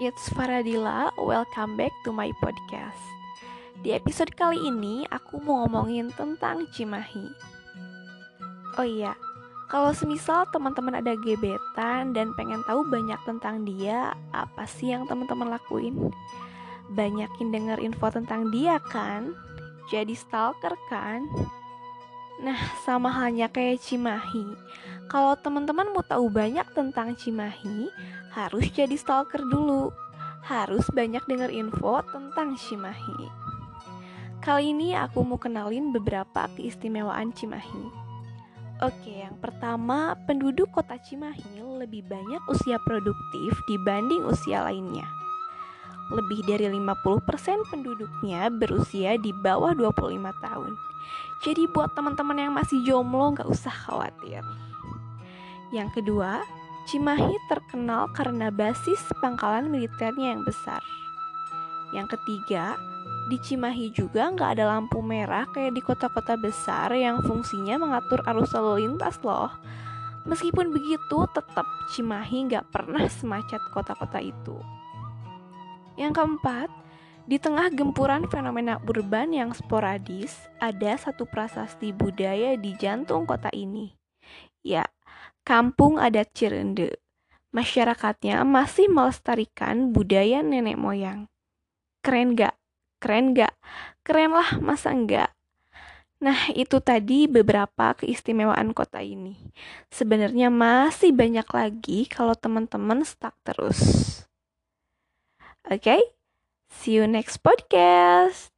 It's Faradila, welcome back to my podcast. Di episode kali ini aku mau ngomongin tentang Cimahi. Oh iya, kalau semisal teman-teman ada gebetan dan pengen tahu banyak tentang dia, apa sih yang teman-teman lakuin? Banyakin denger info tentang dia kan? Jadi stalker kan? Nah, sama halnya kayak Cimahi. Kalau teman-teman mau tahu banyak tentang Cimahi, harus jadi stalker dulu. Harus banyak dengar info tentang Cimahi. Kali ini aku mau kenalin beberapa keistimewaan Cimahi. Oke, yang pertama, penduduk kota Cimahi lebih banyak usia produktif dibanding usia lainnya. Lebih dari 50% penduduknya berusia di bawah 25 tahun. Jadi buat teman-teman yang masih jomblo nggak usah khawatir. Yang kedua, Cimahi terkenal karena basis pangkalan militernya yang besar. Yang ketiga, di Cimahi juga nggak ada lampu merah kayak di kota-kota besar yang fungsinya mengatur arus lalu lintas loh. Meskipun begitu, tetap Cimahi nggak pernah semacet kota-kota itu. Yang keempat, di tengah gempuran fenomena urban yang sporadis, ada satu prasasti budaya di jantung kota ini. Ya, Kampung Adat Cirende. Masyarakatnya masih melestarikan budaya nenek moyang. Keren gak? Keren gak? Keren lah, masa enggak? Nah, itu tadi beberapa keistimewaan kota ini. Sebenarnya masih banyak lagi kalau teman-teman stuck terus. Okay? see you next podcast.